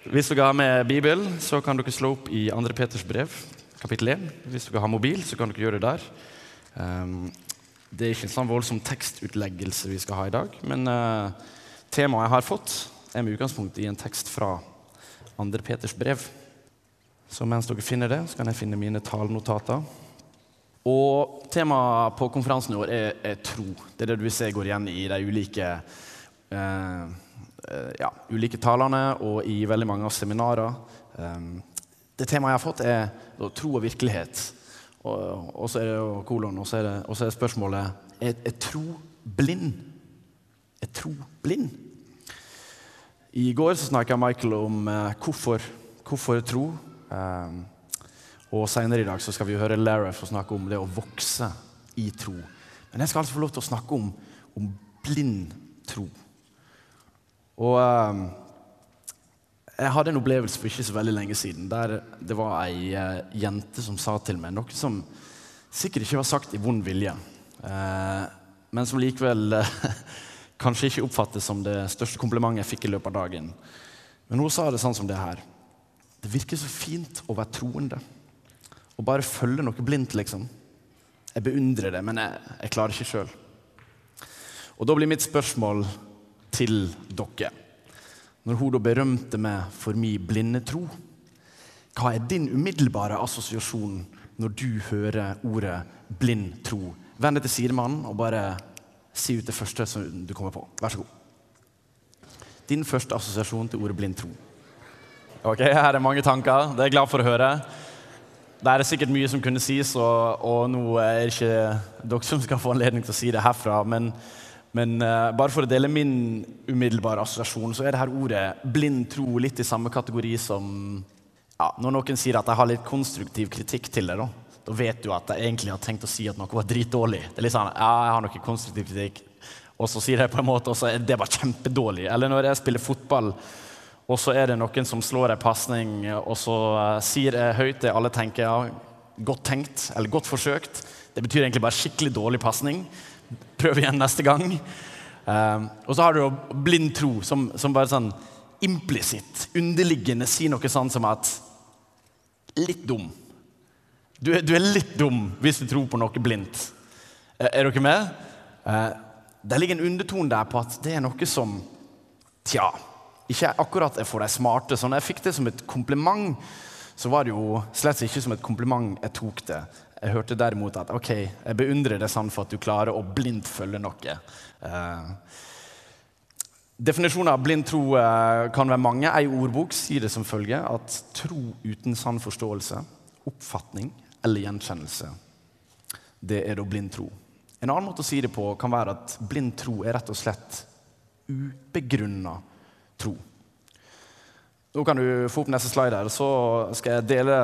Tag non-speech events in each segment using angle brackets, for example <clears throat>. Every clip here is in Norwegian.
Hvis dere har med Bibel, så kan dere slå opp i 2. Peters brev, kapittel 1. Hvis dere har mobil, så kan dere gjøre det der. Um, det er ikke en sånn voldsom tekstutleggelse vi skal ha i dag, men uh, temaet jeg har fått, er med utgangspunkt i en tekst fra 2. Peters brev. Så mens dere finner det, så kan jeg finne mine talenotater. Og Temaet på konferansen i år er, er, tro. Det er det du vil se går igjen i de ulike eh, Eh, ja, ulike talene og i veldig mange av seminarer. Det temaet jeg har fått, er tro og virkelighet. Og, og så er det jo kolon, og så er, det, og så er spørsmålet er, er tro blind. Er tro blind? I går så snakka Michael om uh, hvorfor, hvorfor tro. Og Senere i dag så skal vi høre Lareth snakke om det å vokse i tro. Men jeg skal altså få lov til å snakke om, om blind tro. Og uh, jeg hadde en opplevelse for ikke så veldig lenge siden der det var ei uh, jente som sa til meg noe som sikkert ikke var sagt i vond vilje, uh, men som likevel <laughs> kanskje ikke oppfattes som det største komplimentet jeg fikk i løpet av dagen. Men hun sa det sånn som det her. Det virker så fint å være troende. Å bare følge noe blindt, liksom. Jeg beundrer det, men jeg, jeg klarer ikke sjøl. Og da blir mitt spørsmål til dere. Når hun da berømte meg for min blinde tro, hva er din umiddelbare assosiasjon når du hører ordet blind tro? Vend deg til sidemannen og bare si ut det første som du kommer på. Vær så god. Din første assosiasjon til ordet blind tro. Ok, Her er mange tanker. Det er jeg glad for å høre. Det er sikkert mye som kunne sies, og, og nå er det ikke dere som skal få anledning til å si det herfra. men men uh, bare for å dele min umiddelbare assosiasjon, så er det her ordet blind tro litt i samme kategori som ja, Når noen sier at jeg har litt konstruktiv kritikk til det, da, da vet du at jeg egentlig har tenkt å si at noe var dritdårlig. Det er litt sånn, ja, jeg har noe konstruktiv kritikk, og så sier jeg på en måte, og så er det bare kjempedårlig. Eller når jeg spiller fotball, og så er det noen som slår en pasning, og så uh, sier jeg høyt det alle tenker ja, godt tenkt eller godt forsøkt. Det betyr egentlig bare skikkelig dårlig pasning. Prøv igjen neste gang. Um, og så har du jo blind tro, som, som bare sånn implisitt, underliggende sier noe sånn som at Litt dum. Du er, du er, litt dum hvis du tror på noe blindt. Er, er dere med? Uh, det ligger en undertone der på at det er noe som Tja, ikke akkurat er for de smarte. Så når jeg fikk det som et kompliment, så var det jo slett ikke som et kompliment jeg tok det. Jeg hørte derimot at ok, jeg beundrer deg sånn for at du klarer å blindt følge noe. Uh, Definisjonen av blind tro uh, kan være mange. Ei ordbok sier det som følger at tro uten sann forståelse, oppfatning eller gjenkjennelse, det er da blind tro. En annen måte å si det på kan være at blind tro er rett og slett ubegrunna tro. Nå kan du få opp neste slide, her, så skal jeg dele,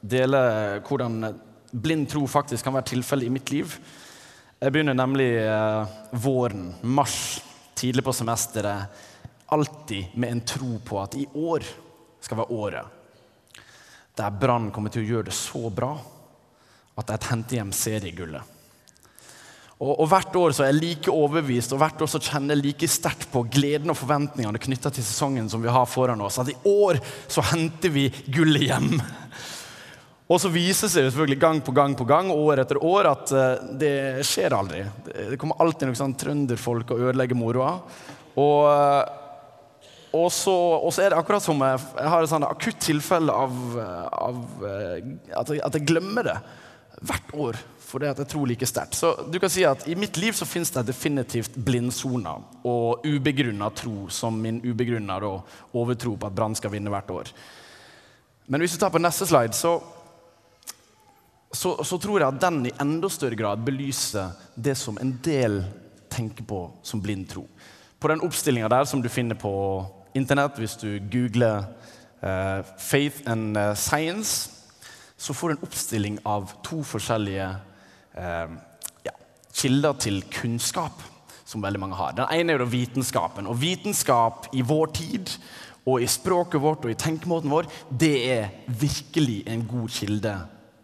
dele hvordan blind tro faktisk kan være tilfellet i mitt liv. Jeg begynner nemlig eh, våren, mars, tidlig på semesteret, alltid med en tro på at i år skal være året der Brann kommer til å gjøre det så bra at jeg henter hjem seriegullet. Og, og, Hvert år så er jeg like overbevist og hvert år så kjenner jeg like sterkt på gleden og forventningene knytta til sesongen som vi har foran oss. At i år så henter vi gullet hjem. Og så viser det seg selvfølgelig gang på gang på gang, år etter år, at uh, det skjer aldri. Det kommer alltid noen sånn trønderfolk og ødelegger moroa. Og, uh, og, så, og, så, er det akkurat som jeg, jeg har et sånn akutt tilfelle av, av uh, at, jeg, at, jeg, glemmer det hvert år fordi at jeg tror like sterkt. Så du kan si at I mitt liv så finnes det definitivt blindsoner og ubegrunna tro som min ubegrunna overtro på at Brann skal vinne hvert år. Men hvis du tar på neste slide, så så, så, tror jeg at den i enda større grad belyser det som en del tenker på som blind tro. På den oppstillinga der som du finner på internett hvis du googler uh, 'Faith and eh, Science', så får du en oppstilling av to forskjellige uh, ja, kilder til kunnskap som veldig mange har. Den ene er jo vitenskapen. Og vitenskap i vår tid og i språket vårt og i tenkemåten vår, det er virkelig en god kilde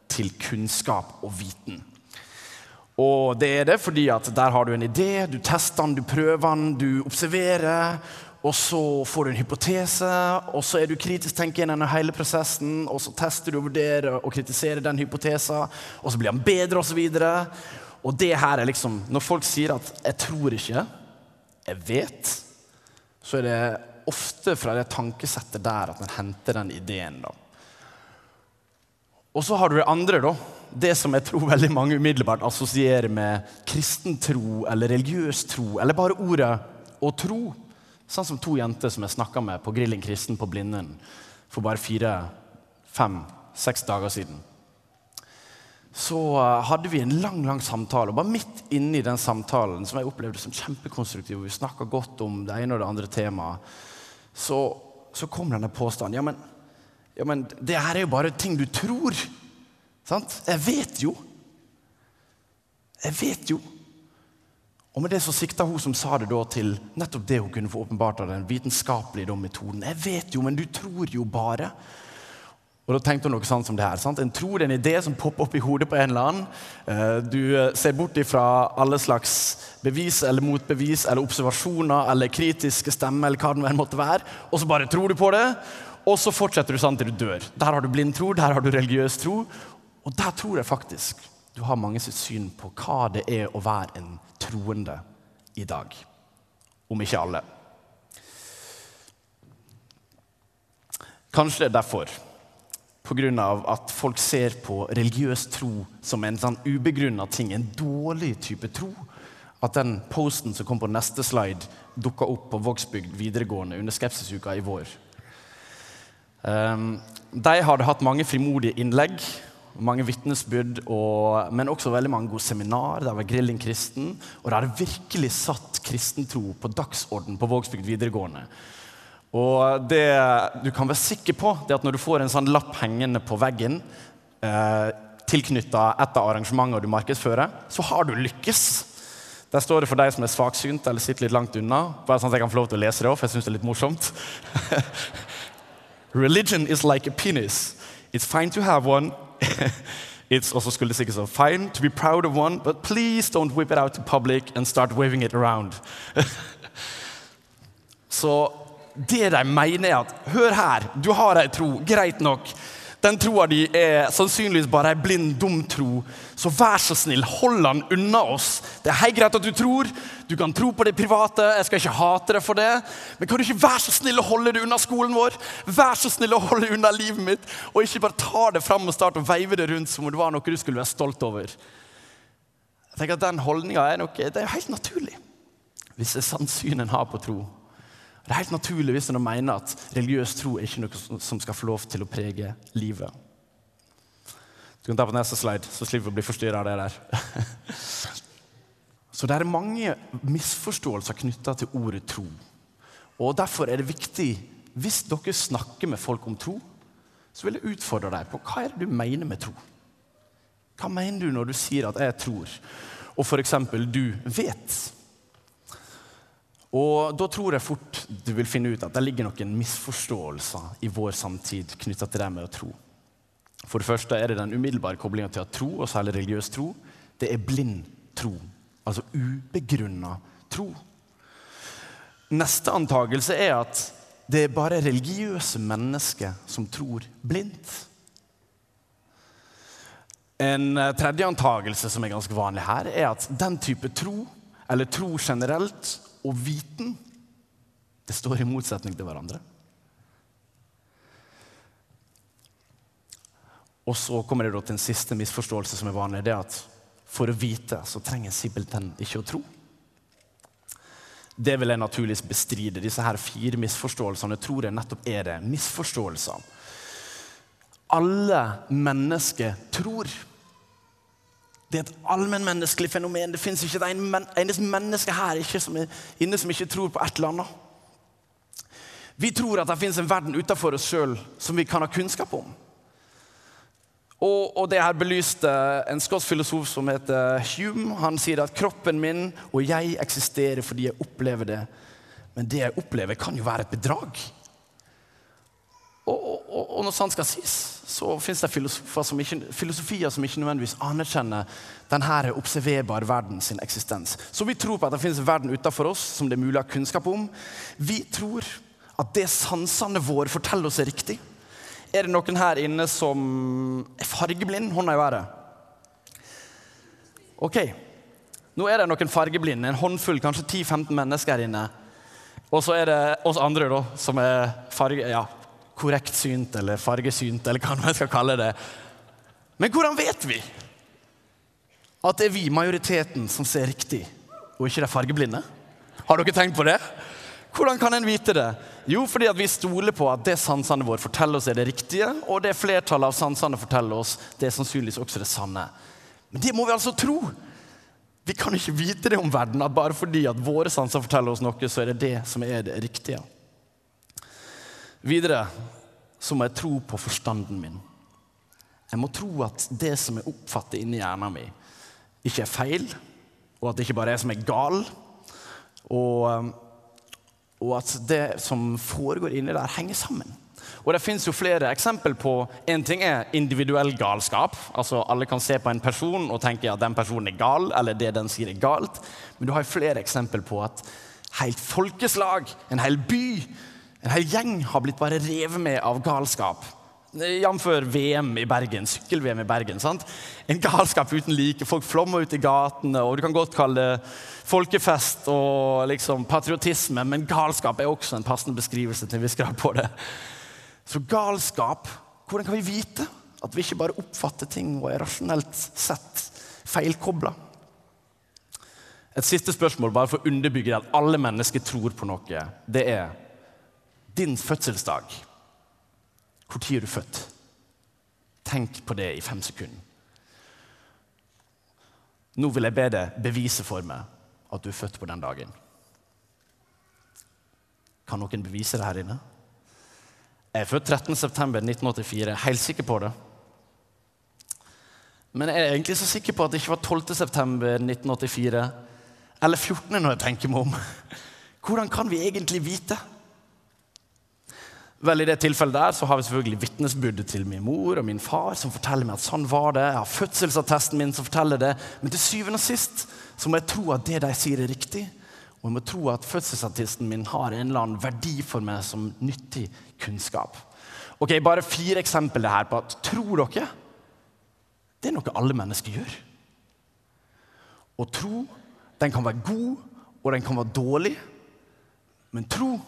til kunnskap og viten. Og det er det fordi at der har du en idé, du tester den, du prøver den, du observerer. og så får du en hypotese, og så er du kritisk tenkende gjennom hele prosessen, og så tester du og vurderer og kritiserer den hypotesen, og så blir den bedre, osv. Og, og det her er liksom Når folk sier at 'jeg tror ikke', 'jeg vet', så er det ofte fra det tankesettet der at en henter den ideen. da. Og så har du det andre, da. Det som jeg tror veldig mange umiddelbart assosierer med kristen tro eller religiøs tro, eller bare ordet å tro. Sånn som to jenter som jeg snakka med på Grilling kristen på Blindern for bare fire, fem, seks dager siden. Så uh, hadde vi en lang lang samtale, og bare midt inne i den samtalen, som jeg opplevde som kjempekonstruktiv, og vi snakka godt om det ene og det andre temaet, så, så kom denne påstanden. Ja men, ja, men det her er jo bare ting du tror. Sant? Jeg vet jo. Jeg vet jo. Og med det så sikta hun som sa det da til nettopp det hun kunne få åpenbart av den vitenskapelige metoden. Jeg vet jo, men du tror jo bare. Og da tenkte hun noe sånn som det her. Sant? En tror en idé som popper opp i hodet på en eller annen. Eh, du eh, ser bort ifra alle slags bevis eller motbevis eller observasjoner eller kritiske stemmer, eller hva det måtte være, og så bare tror du på det. Og så fortsetter du sånn til du dør. Der har du blind tro, der har du religiøs tro. Og der tror jeg faktisk du har mange sitt syn på hva det er å være en troende i dag. Om ikke alle. Kanskje det er derfor, pga. at folk ser på religiøs tro som en sånn ubegrunna ting, en dårlig type tro, at den posten som kom på neste slide, dukka opp på Vågsbygd videregående under skepsisuka i vår. Um, de hadde hatt mange frimodige innlegg mange vitnesbyrd, men også veldig mange gode seminar. Det var Grilling kristen, og det hadde virkelig satt kristentro på dagsorden på Vågsbygd videregående. Og det du kan være sikker på, det at når du får en sånn lapp hengende på veggen eh, tilknytta et av arrangementene du markedsfører, så har du lykkes. Der står det for deg som er svaksynt eller sitter litt langt unna. Bare sånn at jeg kan få lov til å lese det også, for jeg synes det er litt morsomt. <laughs> Religion is like a penis. It's fine to have one, <laughs> it's also skulle sikkert så fine to be proud of one, but please don't whip it out to public and start waving it around. <laughs> så det de mener, er at hør her, du har ei tro, greit nok. Den troa di er sannsynligvis bare ei blind, dum tro. Så vær så snill, hold den unna oss. Det er helt greit at du tror. Du kan tro på det private. Jeg skal ikke hate deg for det. Men kan du ikke være så snill å holde det unna skolen vår? Vær så snill å holde det unna livet mitt, og ikke bare ta det fram og starte og veive det rundt som om det var noe du skulle være stolt over. Jeg tenker at Den holdninga er, noe, det er helt naturlig hvis det er sannsyn en har på tro. Det er helt naturlig hvis en mener at religiøs tro er ikke noe som skal få lov til å prege livet. Du kan ta på neste slide, så slipper vi å bli forstyrra av det der. <laughs> Så det er mange misforståelser knytta til ordet tro. Og Derfor er det viktig, hvis dere snakker med folk om tro, så vil jeg utfordre deg på hva er det du mener med tro. Hva mener du når du sier at 'jeg tror', og f.eks. 'du vet'? Og Da tror jeg fort du vil finne ut at det ligger noen misforståelser i vår samtid knytta til det med å tro. For det første er det den umiddelbare koblinga til at tro, og særlig religiøs tro, det er blind tro. Altså ubegrunna tro. Neste antakelse er at det er bare religiøse mennesker som tror blindt. En eh, tredje antakelse som er ganske vanlig her, er at den type tro, eller tro generelt, og viten det står i motsetning til hverandre. Og så kommer det til en siste misforståelse som er vanlig. det at For å vite så trenger simpelthen ikke å tro. Det vil jeg naturligvis bestride. Disse her fire misforståelsene tror jeg nettopp er det. Misforståelser. Alle mennesker tror. Det er et allmennmenneskelig fenomen. Det fins ikke et eneste menneske her som er inne som ikke tror på et eller annet. Vi tror at det fins en verden utenfor oss sjøl som vi kan ha kunnskap om. Og, og det her belyste en skotsk filosof som heter Hume. Han sier at kroppen min og jeg eksisterer fordi jeg opplever det. Men det jeg opplever, kan jo være et bedrag. Og, og, og, når sant skal sies, så fins det filosofier som, ikke, filosofier som ikke nødvendigvis anerkjenner denne observerbare verden sin eksistens. Så vi tror på at det finnes verden utenfor oss som det er mulig å ha kunnskap om. Vi tror at det sansene våre forteller oss, er riktig. Er det noen her inne som er fargeblind? Hånda i været. Ok, nå er det noen fargeblinde, en håndfull, kanskje 10-15 mennesker her inne. Og så er det oss andre da, som er farge, ja, korrekt synt eller fargesynt, eller hva man skal kalle det. Men hvordan vet vi at det er vi, majoriteten, som ser riktig, og ikke de fargeblinde? Har dere tenkt på det? Hvordan kan en vite det? Jo, fordi vi stoler på at det sansene våre forteller oss, er det riktige, og det flertallet av sansene forteller oss, det er sannsynligvis også det sanne. Men det må vi altså tro. Vi kan ikke vite det om verden, at bare fordi at våre sanser forteller oss noe, så er det det som er det riktige. Videre så må jeg tro på forstanden min. Jeg må tro at det som jeg oppfatter inni hjernen min, ikke er feil, og at det ikke bare er jeg som er gal. Og, og at det som foregår inni der, henger sammen. Og Det fins flere eksempel på En ting er individuell galskap. altså Alle kan se på en person og tenke at den personen er gal, eller det den sier er galt. Men du har flere eksempel på at helt folkeslag, en hel by, en hel gjeng har blitt bare revet med av galskap. Jf. VM i Bergen, sykkel-VM i Bergen. sant? En galskap uten like. Folk flommer ut i gatene. og Du kan godt kalle det folkefest og liksom patriotisme, men galskap er også en passende beskrivelse til vi grad på det. Så galskap Hvordan kan vi vite at vi ikke bare oppfatter ting og er rasjonelt sett feilkobla? Et siste spørsmål bare for å underbygge at alle mennesker tror på noe. Det er din fødselsdag. Når er du født? Tenk på det i fem sekunder. Nå vil jeg be deg bevise for meg at du er født på den dagen. Kan noen bevise det her inne? Jeg er født 13.9.1984. Helt sikker på det. Men jeg er egentlig så sikker på at det ikke var 12.9.1984 eller 14. når jeg tenker meg om. Hvordan kan vi egentlig vite? Vel, I det tilfellet der så har vi selvfølgelig vitnesbyrdet til min mor og min far, som forteller meg at sånn var det. Jeg har fødselsattesten min som forteller det. Men til syvende og sist så må jeg tro at det de sier, er riktig. Og jeg må tro at fødselsattesten min har en eller annen verdi for meg som nyttig kunnskap. Ok, Bare fire eksempler her på at tror dere det er noe alle mennesker gjør. Og tro den kan være god, og den kan være dårlig. Men tro,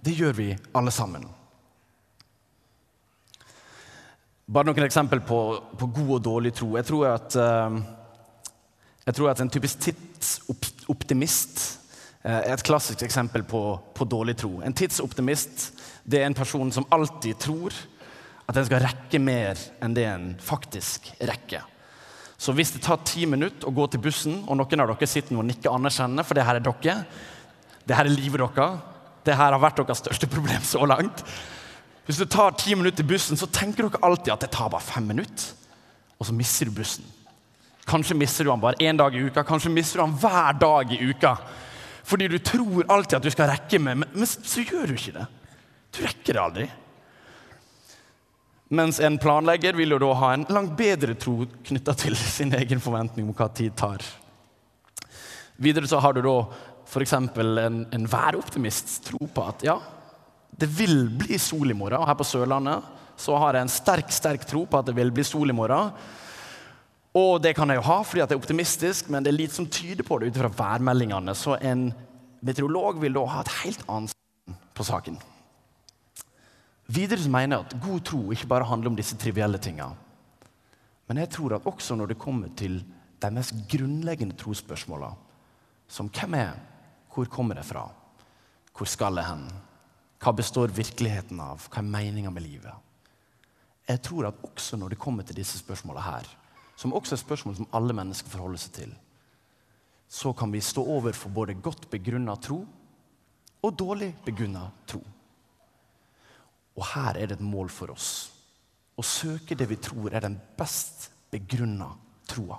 det gjør vi alle sammen. Bare noen eksempel på, på god og dårlig tro. Jeg tror at, uh, jeg tror at en typisk tidsoptimist uh, er et klassisk eksempel på, på dårlig tro. En tidsoptimist det er en person som alltid tror at den skal rekke mer enn det en faktisk rekker. Så hvis det tar ti minutter å gå til bussen, og noen av dere sitter nå og nikker anerkjennende, for det her er dere, det her er livet deres, det her har vært deres største problem så langt Hvis det tar ti minutter til bussen, så tenker dere alltid at det tar bare fem minutter. Og så mister du bussen. Kanskje mister du den bare én dag i uka, kanskje mister du den hver dag i uka. Fordi du tror alltid at du skal rekke med, men, men så gjør du ikke det. Du rekker det aldri. Mens en planlegger vil jo da ha en langt bedre tro knytta til sin egen forventning om hva tid tar. Videre så har du da f.eks. En, en væroptimist tro på at ja, det vil bli sol i morgen. Og her på Sørlandet så har jeg en sterk sterk tro på at det vil bli sol i morgen. Og det kan jeg jo ha fordi at jeg er optimistisk, men det er lite som tyder på det ut fra værmeldingene. Så en meteorolog vil da ha et helt annet på saken. Videre så mener jeg at god tro ikke bare handler om disse trivielle tinga. Men jeg tror at også når det kommer til de mest grunnleggende trosspørsmåla, som hvem er hvor kommer jeg fra, hvor skal jeg hen, hva består virkeligheten av, hva er meninga med livet? Jeg tror at også når det kommer til disse spørsmåla her, som også er spørsmål som alle mennesker forholder seg til, så kan vi stå overfor både godt begrunna tro og dårlig begrunna tro. Og her er det et mål for oss. Å søke det vi tror er den best begrunna troa.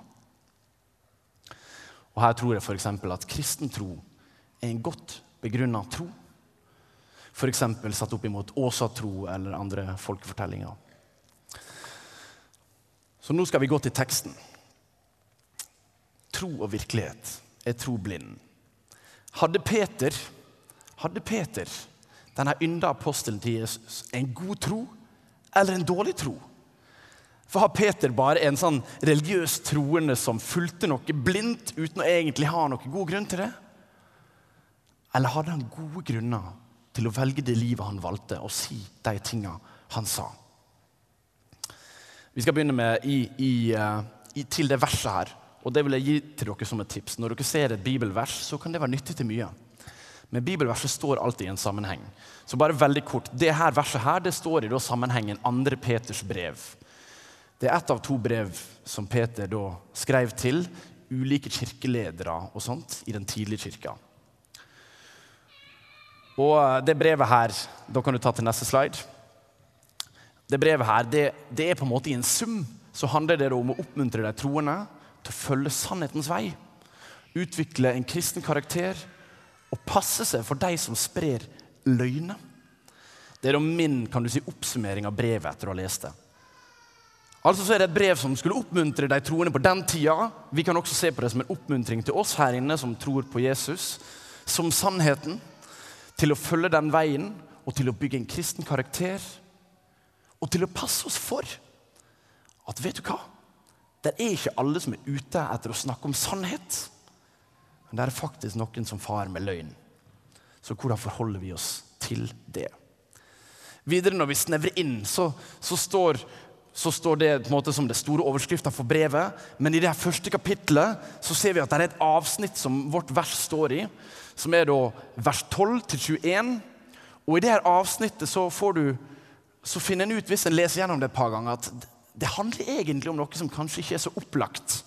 Og her tror jeg f.eks. at kristen tro er en godt begrunna tro. F.eks. satt opp imot Åsatro eller andre folkefortellinger. Så nå skal vi gå til teksten. Tro og virkelighet. Er tro blind? Hadde Peter, hadde Peter denne ynda apostelen til Jesus, en god tro eller en dårlig tro? For Har Peter bare en sånn religiøs troende som fulgte noe blindt uten å egentlig ha noen god grunn til det? Eller hadde han gode grunner til å velge det livet han valgte, og si de tinga han sa? Vi skal begynne med i, i, uh, i, til det verset her. Og det vil jeg gi til dere som et tips. Når dere ser et bibelvers, så kan det være nyttig til mye. Men bibelverset står alltid i en sammenheng. Så bare veldig kort, det her verset her, det står i da sammenhengen 2. Peters brev. Det er ett av to brev som Peter da skrev til ulike kirkeledere og sånt i den tidlige kirka. Og eh, det brevet her Da kan du ta til neste slide. Det brevet her, det, det er på en måte i en sum så handler det om å oppmuntre de troende til å følge sannhetens vei. Utvikle en kristen karakter og passe seg for de som sprer løgner. Det er min kan du si, oppsummering av brevet etter å ha lest det. Altså så er det et brev som skulle oppmuntre de troende på den tida. Vi kan også se på det som en oppmuntring til oss her inne som tror på Jesus, som sannheten, til å følge den veien og til å bygge en kristen karakter. Og til å passe oss for at vet du hva? Det er ikke alle som er ute etter å snakke om sannhet. Men det er faktisk noen som farer med løgn. Så hvordan forholder vi oss til det? Videre Når vi snevrer inn, så, så står så står det på en måte som det store overskriften for brevet. Men i det første kapitlet så ser vi at det er et avsnitt som vårt vers står i, som er da vers 12 til 21. Og i det her avsnittet så, får du, så finner en ut, hvis en leser gjennom det et par ganger, at det handler egentlig om noe som kanskje ikke er så opplagt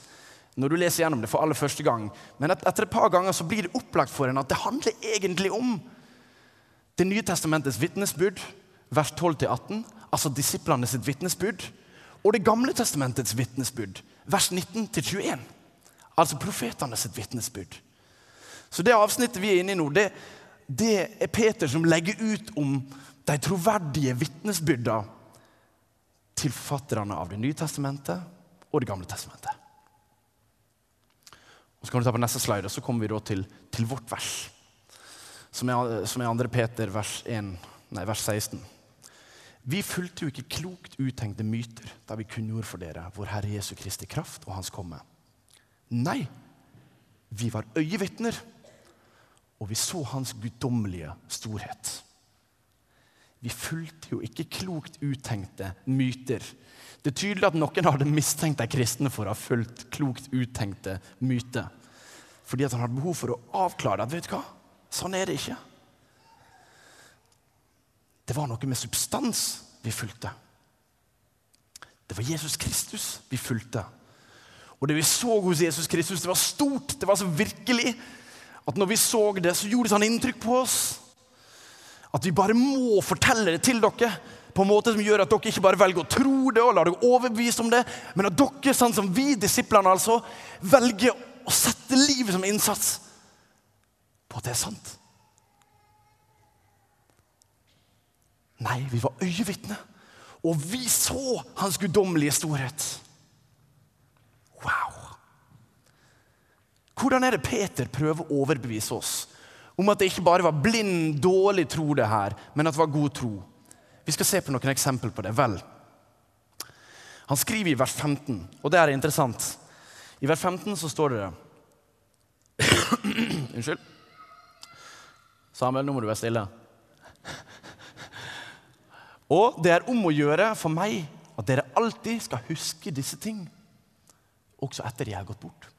når du leser gjennom det for aller første gang. Men etter et par ganger så blir det opplagt for en at det handler egentlig om Det nye testamentets vitnesbyrd, vers 12-18, altså disiplene sitt vitnesbyrd og Det gamle testamentets vitnesbyrd, vers 19-21. Altså profetene sitt vitnesbyrd. Så det avsnittet vi er inne i nå, det, det er Peter som legger ut om de troverdige vitnesbyrda til forfatterne av Det nye testamentet og Det gamle testamentet. Og så kan du ta på neste slide, og så kommer vi til, til vårt vers, som er, som er 2. Peter vers, 1, nei, vers 16. Vi fulgte jo ikke klokt uttenkte myter da vi kunngjorde for dere vår Herre Jesu Kristi kraft og Hans komme. Nei, vi var øyevitner, og vi så Hans guddommelige storhet. Vi fulgte jo ikke klokt uttenkte myter. Det er tydelig at noen hadde mistenkt de kristne for å ha fulgt klokt uttenkte myter. Fordi at han hadde behov for å avklare at vet du hva, sånn er det ikke. Det var noe med substans vi fulgte. Det var Jesus Kristus vi fulgte. Og det vi så hos Jesus Kristus, det var stort. Det var så virkelig at når vi så det, så gjorde det sånn inntrykk på oss. At vi bare må fortelle det til dere på en måte som gjør at dere ikke bare velger å tro det og lar dere overbevise om det, men at dere, sånn som vi, disiplene, altså, velger å sette livet som innsats på at det er sant. Nei, vi var øyevitne. Og vi så hans guddommelige storhet. Wow! Hvordan er det Peter prøver å overbevise oss om at det ikke bare var blind, dårlig tro, det her, men at det var god tro? Vi skal se på noen eksempler på det. Vel, han skriver i vers 15, og det er interessant. I vers 15 så står det <coughs> Unnskyld. Samuel, nå må du være stille. Og det er om å gjøre for meg at dere alltid skal huske disse ting, også etter jeg har gått bort.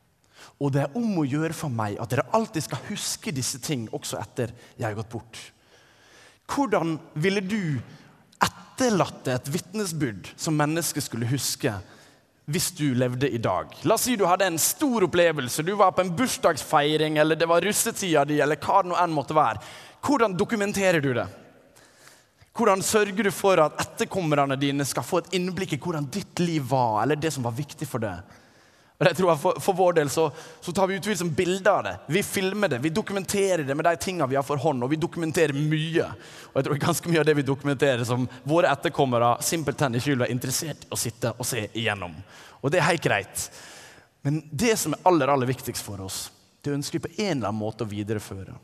Og det er om å gjøre for meg at dere alltid skal huske disse ting, også etter jeg har gått bort. Hvordan ville du etterlatte et vitnesbyrd som mennesket skulle huske, hvis du levde i dag? La oss si du hadde en stor opplevelse. Du var på en bursdagsfeiring, eller det var russetida di, eller hva det nå enn måtte være. Hvordan dokumenterer du det? Hvordan sørger du for at etterkommerne dine skal få et innblikk i hvordan ditt liv var, eller det som var viktig for deg? Og jeg tror For, for vår del så, så tar vi utvilsomt bilder av det. Vi filmer det, vi dokumenterer det med de tingene vi har for hånd, og vi dokumenterer mye. Og jeg tror ganske mye av det vi dokumenterer som våre etterkommere simpelthen ikke vil være interessert i å sitte og se igjennom. Og det er helt greit. Men det som er aller, aller viktigst for oss, det ønsker vi på en eller annen måte å videreføre.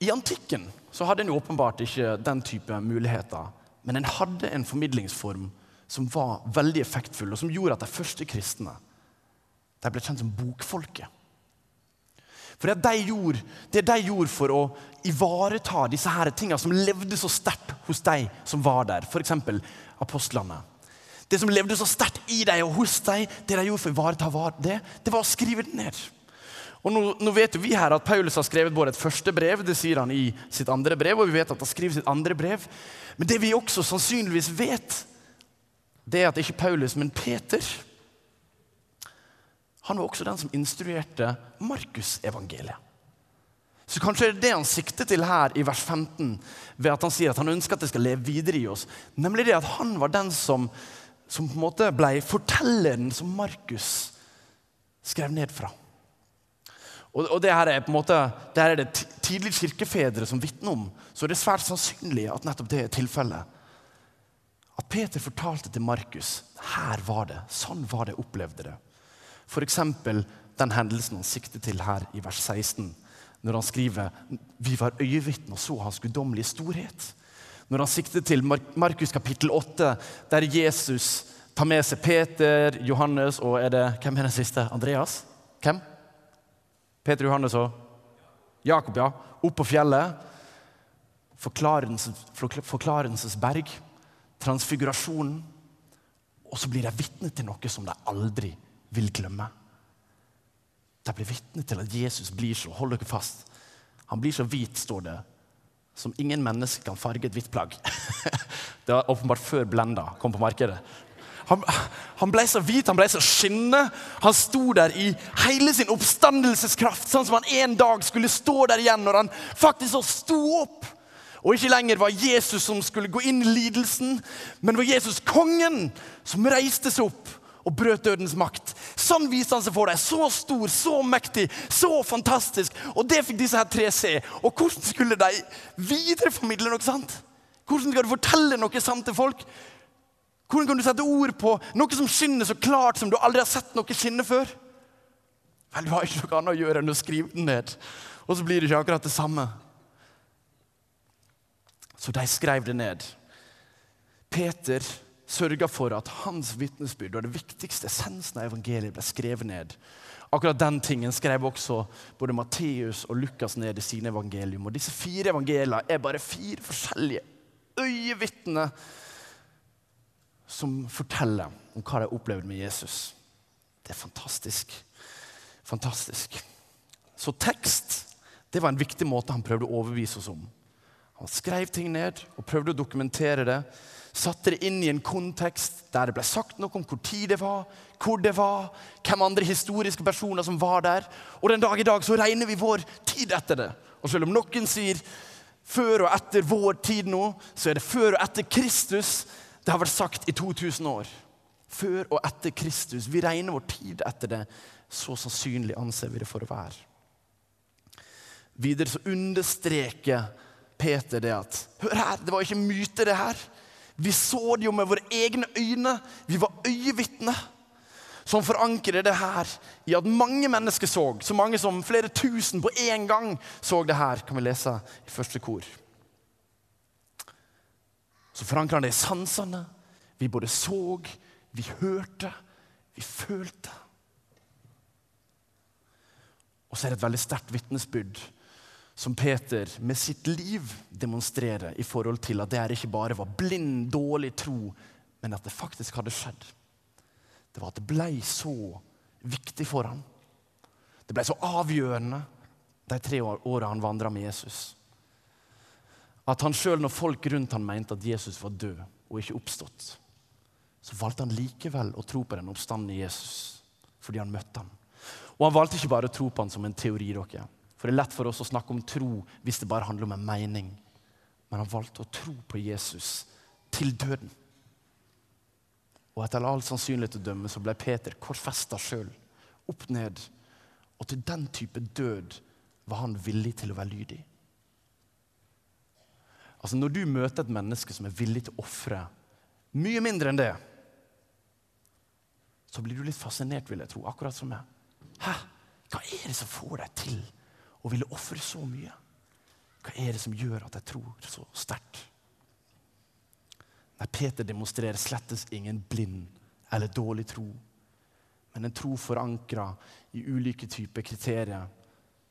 I antikken så hadde en åpenbart ikke den type muligheter, men en hadde en formidlingsform som var veldig effektfull, og som gjorde at de første kristne de ble kjent som bokfolket. For det de, gjorde, det de gjorde for å ivareta disse her tingene som levde så sterkt hos de som var der, f.eks. apostlene Det som levde så sterkt i dem og hos dem, det de gjorde for å ivareta det, det var å skrive det ned. Og nå, nå, vet vi her at Paulus har skrevet både et første brev, det sier han i sitt andre brev, og vi vet at han skriver sitt andre brev. Men det vi også sannsynligvis vet, det er at ikke Paulus, men Peter Han var også den som instruerte Markusevangeliet. Så kanskje er det det han sikter til her i vers 15, ved at han sier at han ønsker at det skal leve videre i oss. Nemlig det at han var den som, som på en måte ble fortelleren som Markus skrev ned fra. Og, og det her er på en måte, det her er det tidlige kirkefedre som vitner om. Så det er svært sannsynlig at nettopp det er tilfellet. At Peter fortalte til Markus her var det, sånn var det opplevde det. F.eks. den hendelsen han sikter til her i vers 16, når han skriver vi var øyevitner og så hans guddommelige storhet. Når han sikter til Markus kapittel 8, der Jesus tar med seg Peter, Johannes og er det, hvem er den siste? Andreas? Hvem? Peter, Johannes og Jakob, ja. Opp på fjellet. Forklarelses, forklarelsesberg transfigurasjonen. Og så blir de vitne til noe som de aldri vil glemme. De blir vitne til at Jesus blir så hold dere fast, han blir så hvit, står det, som ingen menneske kan farge et hvitt plagg. <laughs> det var åpenbart før Blenda kom på markedet. Han, han, ble så hvit, han ble så skinnende. Han sto der i hele sin oppstandelseskraft, sånn som han en dag skulle stå der igjen når han faktisk så sto opp og ikke lenger var Jesus som skulle gå inn i lidelsen, men var Jesus kongen som reiste seg opp og brøt dødens makt. Sånn viste han seg for deg. Så stor, så mektig, så fantastisk. Og det fikk disse her tre se. Og hvordan skulle de videreformidle noe sant? Hvordan skal du fortelle noe sant til folk? Hvordan kan du sette ord på noe som skinner så klart som du aldri har sett noe skinne før? Vel, Du har ikke noe annet å gjøre enn å skrive den ned. Og så blir det ikke akkurat det samme. Så de skrev det ned. Peter sørga for at hans vitnesbyrd og det viktigste essensen av evangeliet ble skrevet ned. Akkurat den tingen skrev også både Matteus og Lukas ned i sine evangelium. Og disse fire evangeliene er bare fire forskjellige øyevitner som forteller om hva de har opplevd med Jesus. Det er fantastisk. Fantastisk. Så tekst det var en viktig måte han prøvde å overbevise oss om. Han skrev ting ned og prøvde å dokumentere det. Satte det inn i en kontekst der det ble sagt noe om hvor tid det var, hvor det var, hvem andre historiske personer som var der. Og den dag i dag så regner vi vår tid etter det. Og selv om noen sier før og etter vår tid nå, så er det før og etter Kristus. Det har vært sagt i 2000 år. Før og etter Kristus. Vi regner vår tid etter det. Så sannsynlig anser vi det for å være. Videre så understreker Peter det at Hør her, det var ikke myte, det her. Vi så det jo med våre egne øyne. Vi var øyevitner. Som forankrer det her i at mange mennesker så, så mange som flere tusen på én gang så det her, kan vi lese i første kor. Så forankrer han det i sansene. Vi både så, vi hørte, vi følte. Og så er det et veldig sterkt vitnesbyrd som Peter med sitt liv demonstrerer i forhold til at det her ikke bare var blind, dårlig tro, men at det faktisk hadde skjedd. Det var at det ble så viktig for ham. Det ble så avgjørende de tre åra han vandra med Jesus. At han sjøl, når folk rundt han mente at Jesus var død og ikke oppstått, så valgte han likevel å tro på den oppstandende Jesus fordi han møtte ham. Og han valgte ikke bare å tro på ham som en teori. dere. For det er lett for oss å snakke om tro hvis det bare handler om en mening. Men han valgte å tro på Jesus til døden. Og etter all sannsynlighet å dømme så ble Peter korfesta sjøl. Opp ned. Og til den type død var han villig til å være lydig. Altså Når du møter et menneske som er villig til å ofre mye mindre enn det, så blir du litt fascinert, vil jeg tro, akkurat som meg. Hæ? Hva er det som får deg til å ville ofre så mye? Hva er det som gjør at jeg tror så sterkt? Nei, Peter demonstrerer slettes ingen blind eller dårlig tro, men en tro forankra i ulike typer kriterier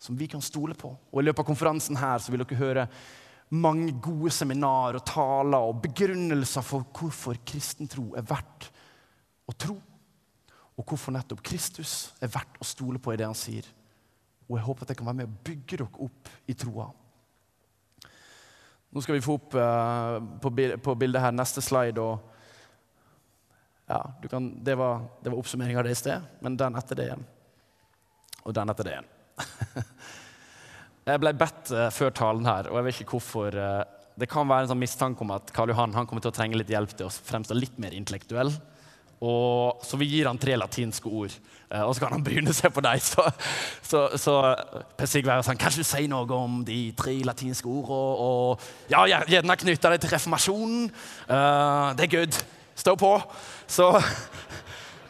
som vi kan stole på. Og I løpet av konferansen her så vil dere høre mange gode seminar og taler og begrunnelser for hvorfor kristen tro er verdt å tro. Og hvorfor nettopp Kristus er verdt å stole på i det han sier. Og jeg håper at jeg kan være med og bygge dere opp i troa. Nå skal vi få opp uh, på, bildet her neste slide. og ja, kan, det, var, det var oppsummering av det i sted, men den etter det igjen. Og den etter det igjen. <laughs> jeg ble bedt uh, før talen her, og jeg vet ikke hvorfor. Uh, det kan være en sånn mistanke om at Karl Johan han kommer til å trenge litt hjelp til å fremstå litt mer intellektuell. Og, så vi gir han tre latinske ord, eh, og så kan han bryne seg på dem. Så, så, så Per Sigvær sa kanskje du sier noe om de tre latinske ordene. Og, ja, gjerne knytte det til reformasjonen. Uh, det er good. Stå på. Så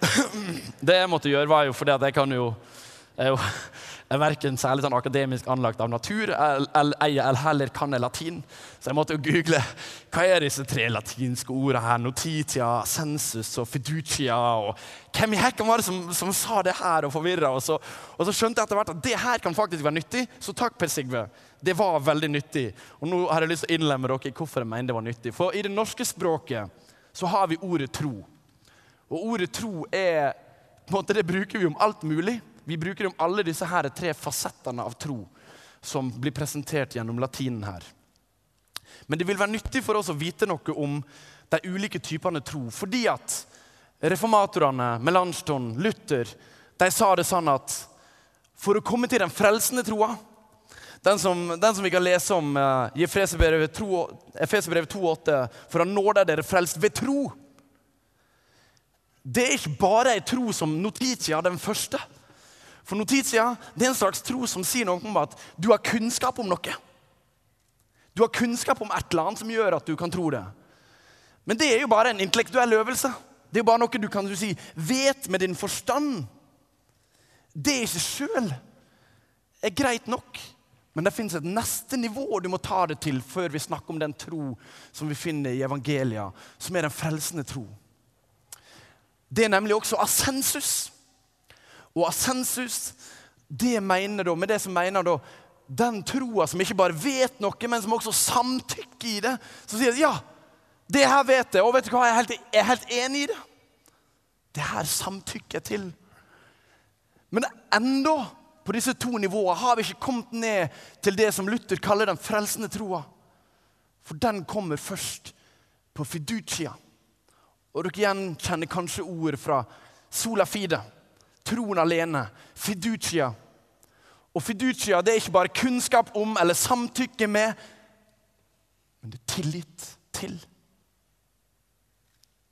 <clears throat> Det jeg måtte gjøre, var jo fordi at jeg kan jo, jeg jo er verken særlig sånn akademisk anlagt av natur eller heller kan jeg latin. Så jeg måtte jo google hva er disse tre latinske ordene her. Notitia, sensus og fiducia. og Hvem i hekken var det som, som sa det her og forvirra? Og, og, så skjønte jeg etter hvert at det her kan faktisk være nyttig. Så takk, Per Sigve. Det var veldig nyttig. Og nå har jeg lyst til å innlemme dere i hvorfor jeg mener det var nyttig. For i det norske språket så har vi ordet tro. Og ordet tro er på en måte, Det bruker vi om alt mulig. Vi bruker om alle disse her tre fasettene av tro som blir presentert gjennom latinen her. Men det vil være nyttig for oss å vite noe om de ulike typene tro. Fordi at reformatorene, Melanchthon, Luther, de sa det sånn at for å komme til den frelsende troa den som, den som vi kan lese om uh, i Efeserbrevet 2,8 For å nå deg dere frelst ved tro. Det er ikke bare ei tro som Notitia, den første. For notitia det er en slags tro som sier noe om at du har kunnskap om noe. Du har kunnskap om et eller annet som gjør at du kan tro det. Men det er jo bare en intellektuell øvelse. Det er jo bare noe du kan du si, vet med din forstand. Det i seg sjøl er greit nok. Men det fins et neste nivå du må ta det til før vi snakker om den tro som vi finner i evangelia, som er den frelsende tro. Det er nemlig også assensus. Og assensus, det mener da, med det som mener da, den troa som ikke bare vet noe, men som også samtykker i det. Som sier ja, det her vet jeg, og vet du hva, jeg er helt, jeg er helt enig i det. Det her samtykker jeg til. Men enda på disse to nivåene har vi ikke kommet ned til det som Luther kaller den frelsende troa. For den kommer først på fiducia. Og dere gjenkjenner kanskje ord fra sola fide troen alene. Fiducia. Og fiducia det er ikke bare kunnskap om eller samtykke med, men det er tillit til.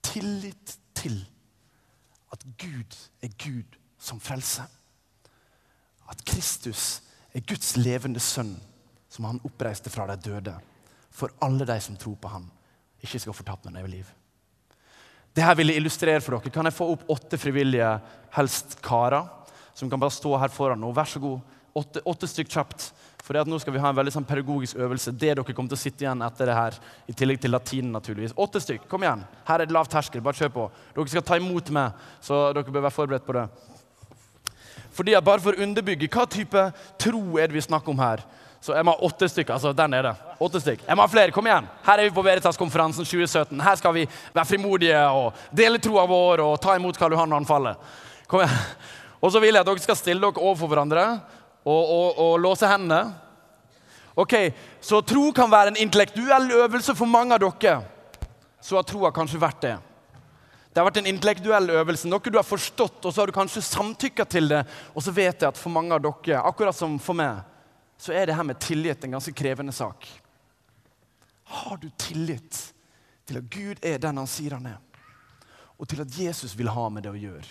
Tillit til at Gud er Gud som frelse. At Kristus er Guds levende sønn, som han oppreiste fra de døde. For alle de som tror på ham, ikke skal fortape med evig liv. Det her vil jeg illustrere for dere. Kan jeg få opp åtte frivillige, helst karer, som kan bare stå her foran nå? Vær så god. Åtte, åtte stykk kjapt. For nå skal vi ha en veldig sånn pedagogisk øvelse. Det dere kommer til å sitte igjen etter det her, i tillegg til latinen, naturligvis. Åtte stykk. Kom igjen. Her er det lav terskel. Bare kjør på. Dere skal ta imot meg, så dere bør være forberedt på det. Fordi at Bare for å underbygge hva type tro er det vi snakker om her, så jeg må ha åtte stykker. altså der nede. Åtte stykker. Jeg må ha flere. Kom igjen. Her er vi på Veritas-konferansen 2017. Her skal vi være frimodige og dele troa vår og ta imot Karl Johan når han faller. Kom igjen. Og så vil jeg at dere skal stille dere overfor hverandre og, og, og låse hendene. Ok, Så tro kan være en intellektuell øvelse for mange av dere. Så har troa kanskje vært det. Det har vært en intellektuell øvelse, noe du har forstått, og så har du kanskje samtykka til det. Og så vet jeg at for mange av dere, akkurat som for meg, så er det her med tillit en ganske krevende sak. Har du tillit til at Gud er den han sier han er? og til at Jesus vil ha med det å gjøre.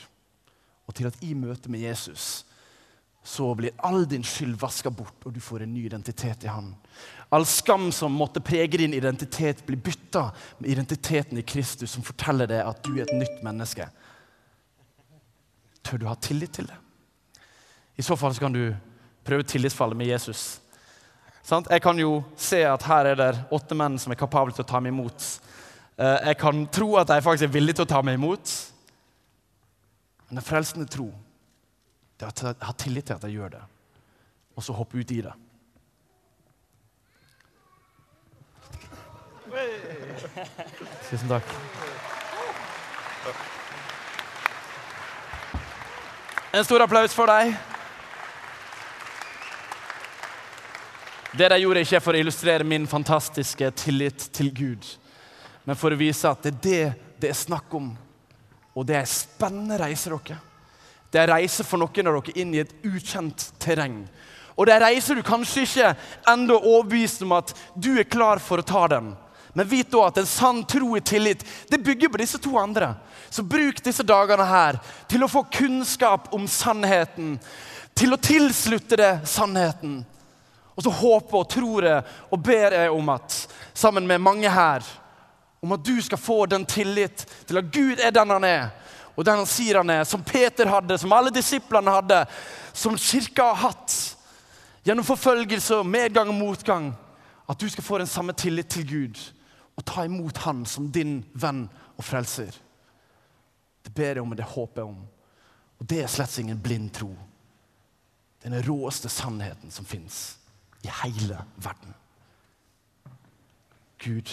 Og til at i møte med Jesus så blir all din skyld vaska bort, og du får en ny identitet i Han. All skam som måtte prege din identitet, blir bytta med identiteten i Kristus, som forteller deg at du er et nytt menneske. Tør du ha tillit til det? I så fall så kan du prøve tillitsfallet med Jesus. Jeg kan jo se at her er det åtte menn som er kapable til å ta meg imot. Eh, jeg kan tro at de faktisk er villige til å ta meg imot. Men den frelsende tro det er å ha tillit til at de gjør det, og så hoppe ut i det. Tusen takk. En stor applaus for deg. Det de gjorde, ikke for å illustrere min fantastiske tillit til Gud, men for å vise at det er det det er snakk om. Og det er en spennende reise, dere. Det er en reise for noen av dere inn i et ukjent terreng. Og det er en reise du kanskje ikke ennå er overbevist om at du er klar for å ta den. Men vit da at en sann tro i tillit det bygger på disse to andre. Så bruk disse dagene her til å få kunnskap om sannheten. Til å tilslutte det sannheten. Og så håper og tror jeg og ber jeg om at, sammen med mange her, om at du skal få den tillit til at Gud er den han er, og den han sier han er, som Peter hadde, som alle disiplene hadde, som kirka har hatt. Gjennom forfølgelse, medgang og motgang. At du skal få den samme tillit til Gud og ta imot Han som din venn og frelser. Det ber jeg om, og det håper jeg om. Og det er slett ingen blind tro. Det er den råeste sannheten som fins i hele verden. Gud,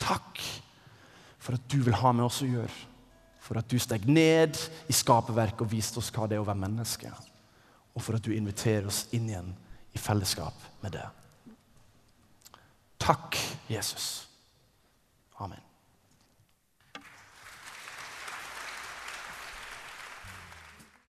takk for at du vil ha med oss å gjøre. For at du steg ned i skaperverket og viste oss hva det er å være menneske. Og for at du inviterer oss inn igjen i fellesskap med det. Takk, Jesus. Amen.